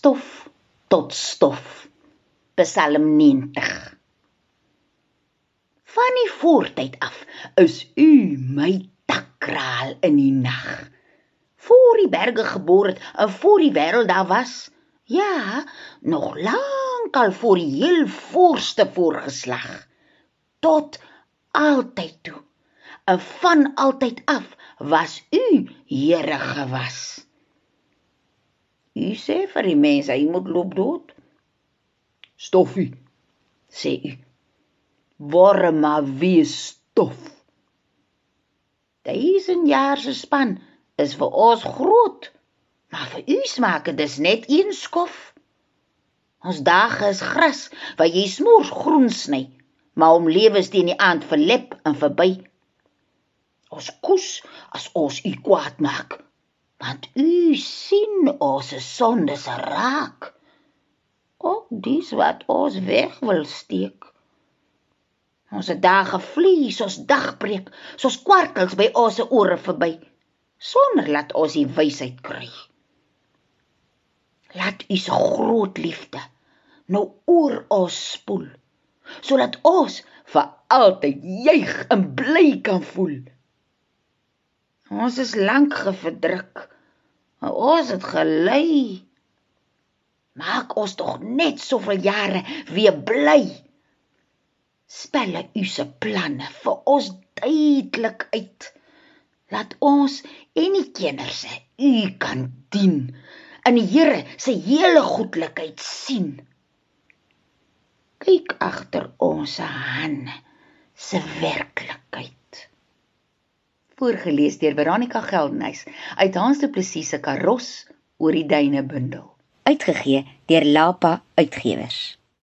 stof tot stof. Psalm 90. Van die voortyd af is u my takkraal in die nag. Voor die berge geboor het voor die wêreld daar was. Ja, nog lank al voor die heel voorste voorgeslag. Tot altyd toe. En van altyd af was u Here gewas. U sê vir die mense hy moet loop dood. Stoffie, sê u. Word maar wie stof. Duisend jaar se span is vir ons groot, maar vir u smaak dit net een skof. Ons dae is gras wat jy smoors groen sny, maar om lewens teen die aand verlep en verby. Ons koes as ons u kwaad maak, want u sien ons sondes raak ook dis wat ons weg wil steek. Ons dae vlieg soos dagbreek, soos kwartels by ons ore verby, sonder laat ons die wysheid kry. Laat u se groot liefde nou oor ons spoel, sodat ons vir altyd juig en bly kan voel. Ons is lank geverdruk, maar ons het gelei Maak ons tog net soveel jare weer bly. Spelle u se planne vir ons duidelik uit. Laat ons en die kinders u kan dien en die Here se hele goedlikheid sien. Kyk agter ons hande se werklikheid. Voorgeles deur Veronica Geldenhuys uit Hans Du Plessis se Karos oor die duine bundel uitgegee deur Lapa Uitgewers.